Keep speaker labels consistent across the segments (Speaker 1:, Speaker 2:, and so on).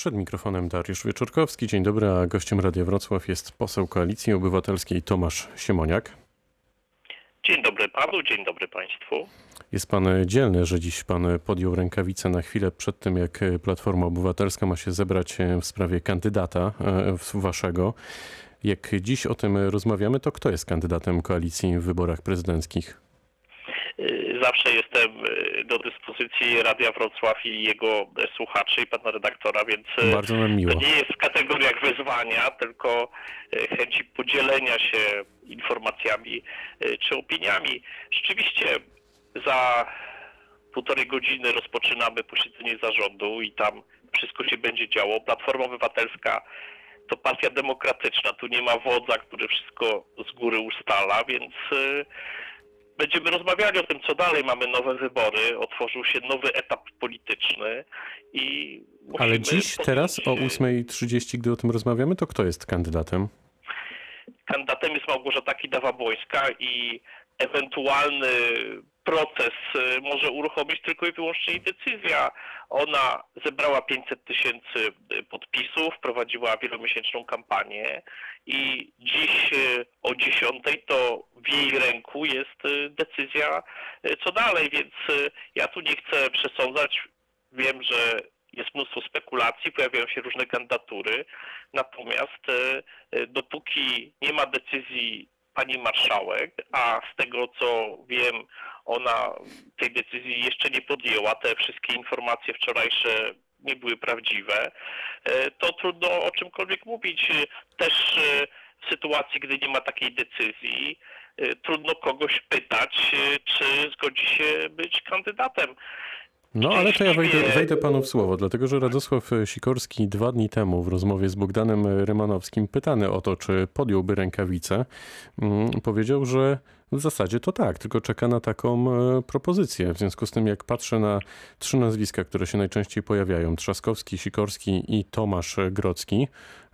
Speaker 1: Przed mikrofonem Dariusz Wieczorkowski. Dzień dobry, a gościem Radia Wrocław jest poseł Koalicji Obywatelskiej Tomasz Siemoniak.
Speaker 2: Dzień dobry panu, dzień dobry państwu.
Speaker 1: Jest pan dzielny, że dziś pan podjął rękawice na chwilę przed tym, jak Platforma Obywatelska ma się zebrać w sprawie kandydata e, waszego. Jak dziś o tym rozmawiamy, to kto jest kandydatem koalicji w wyborach prezydenckich?
Speaker 2: Y, Zawsze jestem y, do dyspozycji Radia Wrocław i jego słuchaczy i pana redaktora, więc y,
Speaker 1: Bardzo nam miło.
Speaker 2: to nie jest w kategoriach wyzwania, tylko y, chęci podzielenia się informacjami czy opiniami. Rzeczywiście za półtorej godziny rozpoczynamy posiedzenie zarządu i tam wszystko się będzie działo. Platforma Obywatelska to partia demokratyczna, tu nie ma wodza, który wszystko z góry ustala, więc będziemy rozmawiali o tym, co dalej. Mamy nowe wybory, otworzył się nowy etap polityczny i
Speaker 1: Ale dziś, teraz o
Speaker 2: podjąć, y,
Speaker 1: 8.30, gdy o tym rozmawiamy, to kto jest kandydatem?
Speaker 2: kandydatem jest Małgorzata Kidawa-Błońska i ewentualny proces y, może uruchomić tylko i wyłącznie jej decyzja. Ona zebrała 500 tysięcy y, podpisów, prowadziła wielomiesięczną kampanię i dziś y, o 10 to w jej ręku jest decyzja, co dalej, więc ja tu nie chcę przesądzać. Wiem, że jest mnóstwo spekulacji, pojawiają się różne kandydatury, natomiast dopóki nie ma decyzji pani marszałek, a z tego co wiem, ona tej decyzji jeszcze nie podjęła, te wszystkie informacje wczorajsze nie były prawdziwe, e, to trudno o czymkolwiek mówić. Też e, w sytuacji, gdy nie ma takiej decyzji, e, trudno kogoś pytać, e, czy zgodzi się być kandydatem.
Speaker 1: No, ale to ja wejdę, wejdę panu w słowo, dlatego że Radosław Sikorski dwa dni temu w rozmowie z Bogdanem Rymanowskim, pytany o to, czy podjąłby rękawice, mm, powiedział, że w zasadzie to tak, tylko czeka na taką e, propozycję. W związku z tym, jak patrzę na trzy nazwiska, które się najczęściej pojawiają, Trzaskowski, Sikorski i Tomasz Grocki,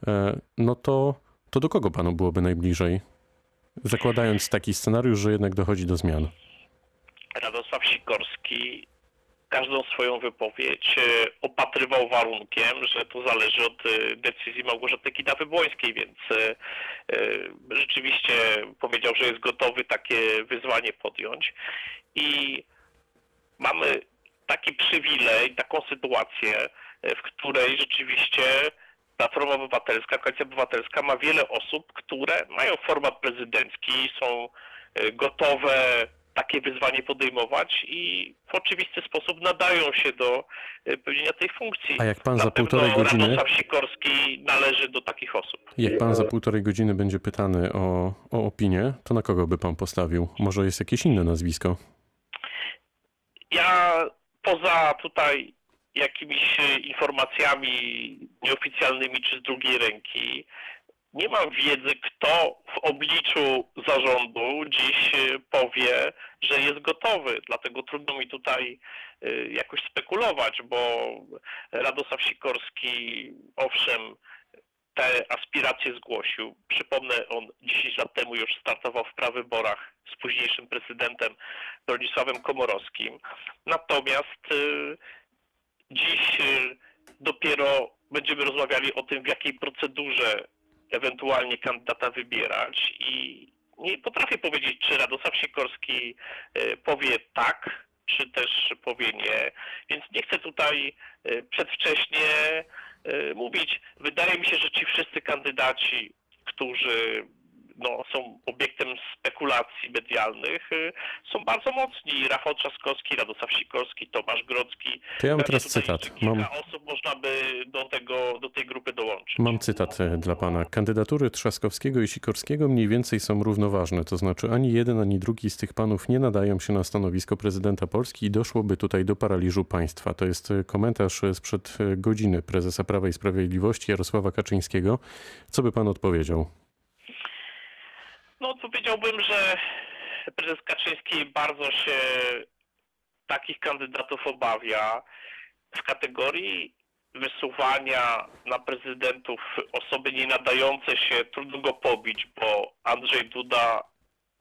Speaker 1: e, no to, to do kogo panu byłoby najbliżej? Zakładając taki scenariusz, że jednak dochodzi do zmian.
Speaker 2: Radosław Sikorski każdą swoją wypowiedź e, opatrywał warunkiem, że to zależy od e, decyzji Małgorzaty Kidawy-Błońskiej, więc e, rzeczywiście powiedział, że jest gotowy takie wyzwanie podjąć. I mamy taki przywilej, taką sytuację, w której rzeczywiście Platforma Obywatelska, Koalicja Obywatelska ma wiele osób, które mają format prezydencki, są gotowe takie wyzwanie podejmować i w oczywisty sposób nadają się do e, pełnienia tej funkcji.
Speaker 1: A jak pan za
Speaker 2: Na pewno
Speaker 1: półtorej godziny-
Speaker 2: Radosław Sikorski należy do takich osób.
Speaker 1: Jak pan za półtorej godziny będzie pytany o, o opinię, to na kogo by pan postawił? Może jest jakieś inne nazwisko?
Speaker 2: Ja poza tutaj jakimiś informacjami nieoficjalnymi czy z drugiej ręki nie mam wiedzy, kto w obliczu zarządu dziś e, powie, że jest gotowy. Dlatego trudno mi tutaj e, jakoś spekulować, bo Radosław Sikorski, owszem, te aspiracje zgłosił. Przypomnę, on 10 lat temu już startował w prawyborach z późniejszym prezydentem Bronisławem Komorowskim. Natomiast y, dziś y, dopiero będziemy rozmawiali o tym, w jakiej procedurze ewentualnie kandydata wybierać i nie potrafię powiedzieć, czy Radosław Sikorski y, powie tak, czy też powie nie, więc nie chcę tutaj y, przedwcześnie y, mówić. Wydaje mi się, że ci wszyscy kandydaci, którzy no, są obiektem spekulacji medialnych, y, są bardzo mocni. Rafał Trzaskowski, Radosław Sikorski, Tomasz Grodzki.
Speaker 1: To ja mam teraz cytat. Mam-
Speaker 2: osób można by do, tego, do tej grupy dołączyć.
Speaker 1: Mam cytat e, dla pana. Kandydatury Trzaskowskiego i Sikorskiego mniej więcej są równoważne, to znaczy ani jeden, ani drugi z tych panów nie nadają się na stanowisko prezydenta Polski i doszłoby tutaj do paraliżu państwa. To jest e, komentarz e, sprzed godziny prezesa Prawa i Sprawiedliwości Jarosława Kaczyńskiego. Co by pan odpowiedział?
Speaker 2: No powiedziałbym, że prezes Kaczyński bardzo się takich kandydatów obawia w kategorii wysuwania na prezydentów osoby nie nadające się, trudno go pobić, bo Andrzej Duda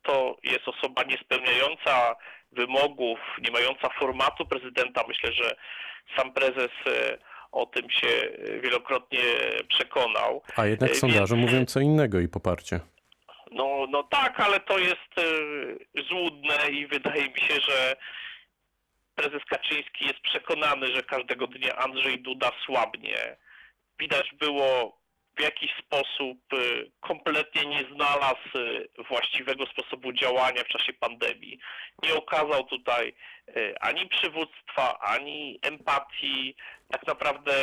Speaker 2: to jest osoba niespełniająca wymogów, nie mająca formatu prezydenta. Myślę, że sam prezes e, o tym się wielokrotnie przekonał.
Speaker 1: A jednak
Speaker 2: E,
Speaker 1: sondaże
Speaker 2: więc-
Speaker 1: mówią co innego i poparcie.
Speaker 2: No, no tak, ale to jest e, złudne i wydaje mi się, że prezes Kaczyński jest przekonany, że każdego dnia Andrzej Duda słabnie. Widać było w jakiś sposób e, kompletnie nie znalazł e, właściwego sposobu działania w czasie pandemii. Nie okazał tutaj ani przywództwa, ani empatii. Tak naprawdę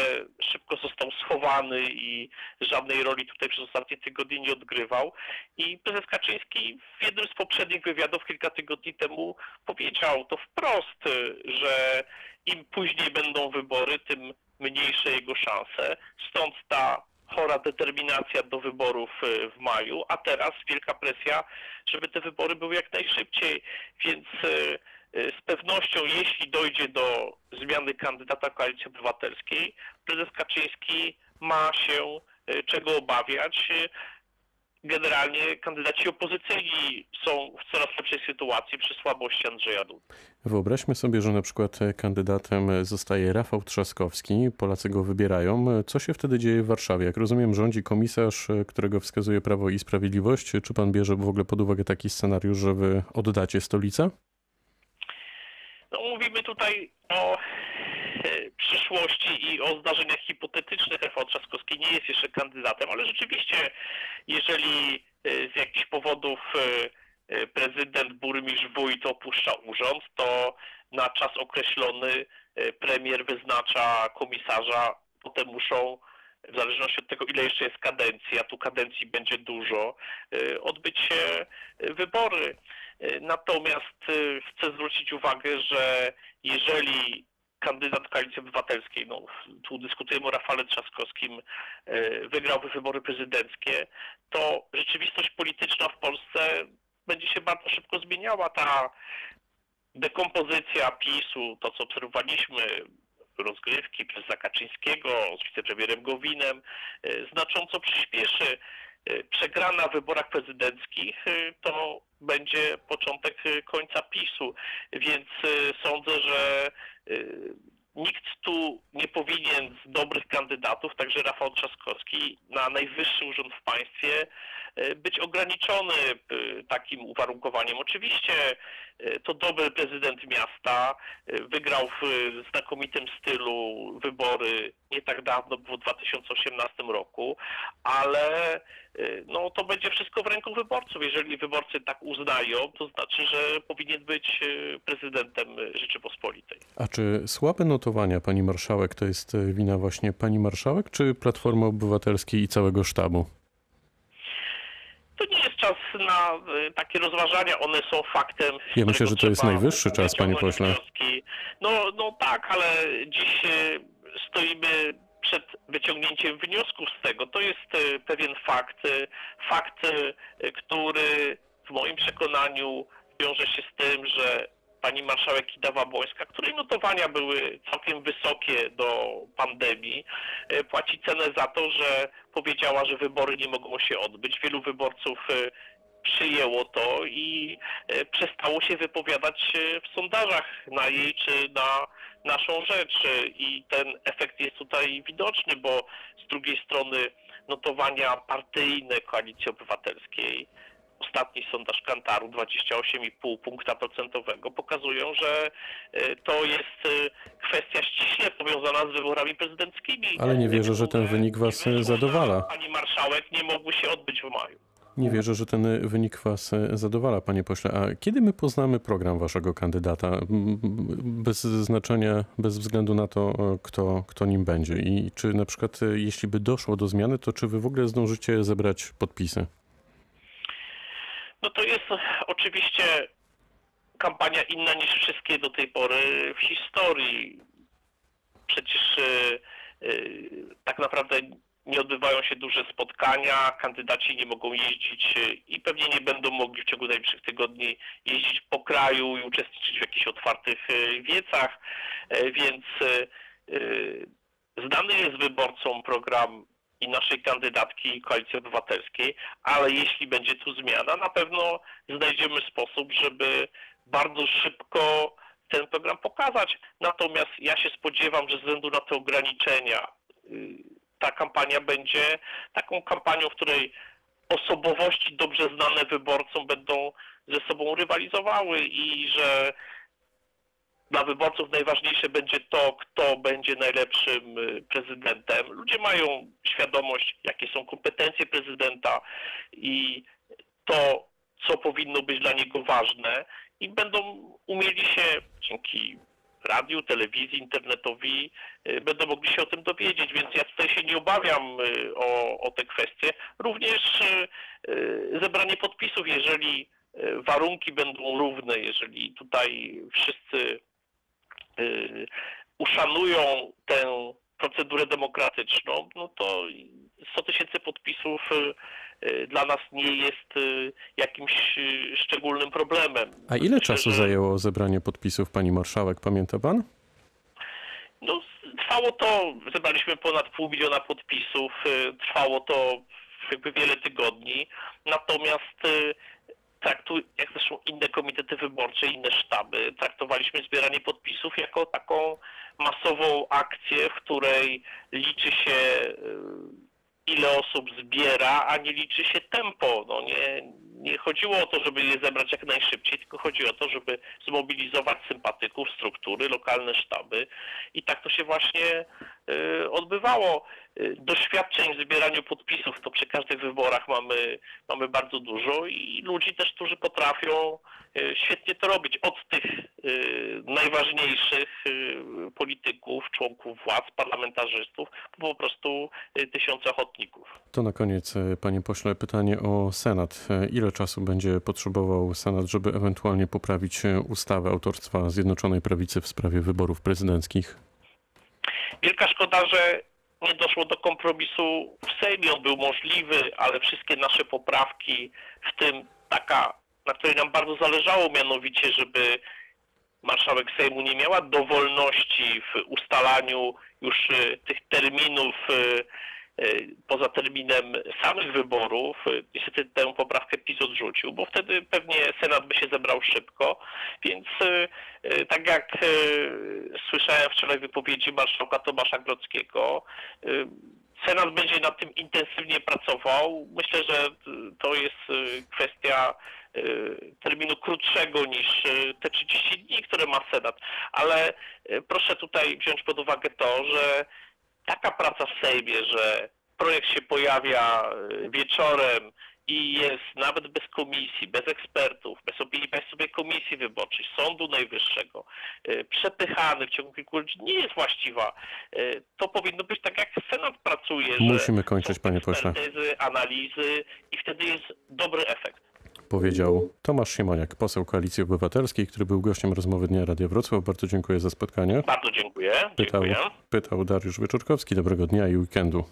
Speaker 2: szybko został schowany i żadnej roli tutaj przez ostatnie tygodnie nie odgrywał. I prezes Kaczyński w jednym z poprzednich wywiadów kilka tygodni temu powiedział to wprost, y, że im później będą wybory, tym mniejsze jego szanse. Stąd ta chora determinacja do wyborów y, w maju, a teraz wielka presja, żeby te wybory były jak najszybciej. Więc y, y, z pewnością, jeśli dojdzie do zmiany kandydata Koalicji Obywatelskiej, prezes Kaczyński ma się y, czego obawiać. Y, Generalnie kandydaci opozycyjni są w coraz lepszej sytuacji przy słabości Andrzeja Dudy.
Speaker 1: Wyobraźmy sobie, że na przykład e, kandydatem e, zostaje Rafał Trzaskowski, Polacy go wybierają. E, Co się wtedy dzieje w Warszawie? Jak rozumiem, rządzi komisarz, którego wskazuje Prawo i Sprawiedliwość. Czy pan bierze w ogóle pod uwagę taki scenariusz, że wy oddacie stolicę?
Speaker 2: No, mówimy tutaj o e, przyszłości i o zdarzeniach hipotetycznych. Rafał Trzaskowski nie jest jeszcze kandydatem, ale rzeczywiście, jeżeli e, z jakichś powodów e, prezydent, burmistrz, wójt opuszcza urząd, to na czas określony premier wyznacza komisarza, potem muszą w zależności od tego, ile jeszcze jest kadencji, a tu kadencji będzie dużo, odbyć się wybory. E, Natomiast e, chcę zwrócić uwagę, że jeżeli kandydat Koalicji Obywatelskiej, no tu dyskutujemy o Rafale Trzaskowskim, e, wygrałby wybory prezydenckie, to rzeczywistość polityczna w Polsce będzie się bardzo szybko zmieniała. Ta dekompozycja PiSu, to co obserwowaliśmy, rozgrywki prezesa Kaczyńskiego z wicepremierem Gowinem, znacząco przyspieszy. Przegrana w wyborach prezydenckich to będzie początek e, końca PiSu, więc e, sądzę, że e, nikt tu nie powinien z dobrych kandydatów, także Rafał Trzaskowski, na najwyższy urząd w państwie być ograniczony takim uwarunkowaniem. Oczywiście to dobry prezydent miasta, wygrał w znakomitym stylu wybory nie tak dawno, było w 2018 roku, ale no, to będzie wszystko w ręku wyborców. Jeżeli wyborcy tak uznają, to znaczy, że powinien być e, prezydentem Rzeczypospolitej.
Speaker 1: A czy słabe notowania pani marszałek to jest e, wina właśnie pani marszałek, czy Platformy Obywatelskiej i całego sztabu?
Speaker 2: To nie jest czas na takie rozważania, one są faktem.
Speaker 1: Ja myślę, że to jest najwyższy czas, panie pośle.
Speaker 2: wnioski. No, no tak, ale dziś stoimy przed wyciągnięciem wniosków z tego. To jest e, pewien fakt, e, fakt, e, który w moim przekonaniu wiąże się z tym, że pani marszałek Kidawa-Błońska, której notowania były całkiem wysokie do pandemii, płaci cenę za to, że powiedziała, że wybory nie mogą się odbyć. Wielu wyborców przyjęło to i przestało się wypowiadać w sondażach na jej czy na naszą rzecz. E, I ten efekt jest tutaj widoczny, bo z drugiej strony notowania partyjne Koalicji Obywatelskiej, ostatni sondaż Kantaru 28,5 punkta procentowego pokazują, że e, to jest e, kwestia ściśle powiązana z wyborami prezydenckimi.
Speaker 1: Ale nie wierzę, że ten wynik was, zadowala.
Speaker 2: na Pani marszałek nie mogły się odbyć w maju.
Speaker 1: Nie wierzę, że ten wynik was e, zadowala, panie pośle. A kiedy my poznamy program waszego kandydata? Bez znaczenia, bez względu na to, e, kto, kto nim będzie. I czy na przykład, e, jeśli by doszło do zmiany, to czy wy w ogóle zdążycie zebrać podpisy?
Speaker 2: No to jest oczywiście kampania inna niż wszystkie do tej pory w historii. Przecież tak naprawdę nie odbywają się duże spotkania, kandydaci nie mogą jeździć e, i pewnie nie będą mogli w ciągu najbliższych tygodni jeździć po kraju i uczestniczyć w jakichś otwartych e, wiecach, E, więc e, znany jest wyborcom program i naszej kandydatki Koalicji Obywatelskiej, ale jeśli będzie tu zmiana, na pewno znajdziemy sposób, żeby bardzo szybko ten program pokazać. Natomiast ja się spodziewam, że ze względu na te ograniczenia y, ta kampania będzie taką kampanią, w której osobowości dobrze znane wyborcom będą ze sobą rywalizowały i że dla wyborców najważniejsze będzie to, kto będzie najlepszym y, prezydentem. Ludzie mają świadomość, jakie są kompetencje prezydenta i to, co powinno być dla niego ważne i będą umieli się dzięki radiu, telewizji, internetowi, y, będą mogli się o tym dowiedzieć, więc ja tutaj się nie obawiam y, o, o te kwestie. Również y, zebranie podpisów, jeżeli warunki będą równe, jeżeli tutaj wszyscy uszanują tę procedurę demokratyczną, no to 100 tysięcy podpisów y, y, dla nas nie jest y, jakimś szczególnym problemem.
Speaker 1: A ile czasu zajęło zebranie podpisów pani marszałek, pamięta pan?
Speaker 2: No, trwało to, zebraliśmy ponad pół miliona podpisów, trwało to jakby wiele tygodni, natomiast traktu, jak zresztą inne komitety wyborcze, inne sztaby, traktowaliśmy zbieranie podpisów jako taką masową akcję, w której liczy się ile osób zbiera, a nie liczy się tempo. No nie, nie chodziło o to, żeby je zebrać jak najszybciej, tylko chodzi o to, żeby zmobilizować sympatyków, struktury, lokalne sztaby i tak to się właśnie odbywało. Y, Doświadczeń w zbieraniu podpisów to przy każdych wyborach mamy, mamy bardzo dużo i ludzi też, którzy potrafią y, świetnie to robić. Od tych najważniejszych polityków, członków władz, parlamentarzystów, po prostu tysiące ochotników.
Speaker 1: To na koniec, e, panie pośle, pytanie o Senat. E, Ile czasu będzie potrzebował Senat, żeby ewentualnie poprawić e, ustawę autorstwa Zjednoczonej Prawicy w sprawie wyborów prezydenckich?
Speaker 2: Wielka szkoda, że nie doszło do kompromisu w Sejmie. On był możliwy, ale wszystkie nasze poprawki, w tym taka, na której nam bardzo zależało, mianowicie, żeby marszałek Sejmu nie miała dowolności w ustalaniu już y, tych terminów y, poza terminem samych wyborów. Y, Niestety tę poprawkę PiS odrzucił, bo wtedy pewnie Senat by się zebrał szybko, więc y, y, tak jak y, słyszałem wczoraj wypowiedzi marszałka Tomasza Grodzkiego, y, Senat będzie nad tym intensywnie pracował. Myślę, że y, to jest y, kwestia y, terminu krótszego niż y, te 30 dni, które ma Senat. Ale y, proszę tutaj wziąć pod uwagę to, że taka praca w Sejmie, że projekt się pojawia y, wieczorem i jest nawet bez komisji, bez ekspertów, bez opinii Państwowej Komisji Wyborczej, Sądu Najwyższego, y, przepychany w ciągu kilku godzin, nie jest właściwa. Y, To powinno być tak, jak Senat pracuje, że
Speaker 1: Musimy kończyć, panie pośle.
Speaker 2: analizy i wtedy jest dobry efekt.
Speaker 1: Powiedział Tomasz Siemoniak, poseł Koalicji Obywatelskiej, który był gościem rozmowy Dnia Radia Wrocław. Bardzo dziękuję za spotkanie.
Speaker 2: Bardzo dziękuję.
Speaker 1: Pytał,
Speaker 2: Dziękuję.
Speaker 1: pytał Dariusz Wyczorkowski. Dobrego dnia i weekendu.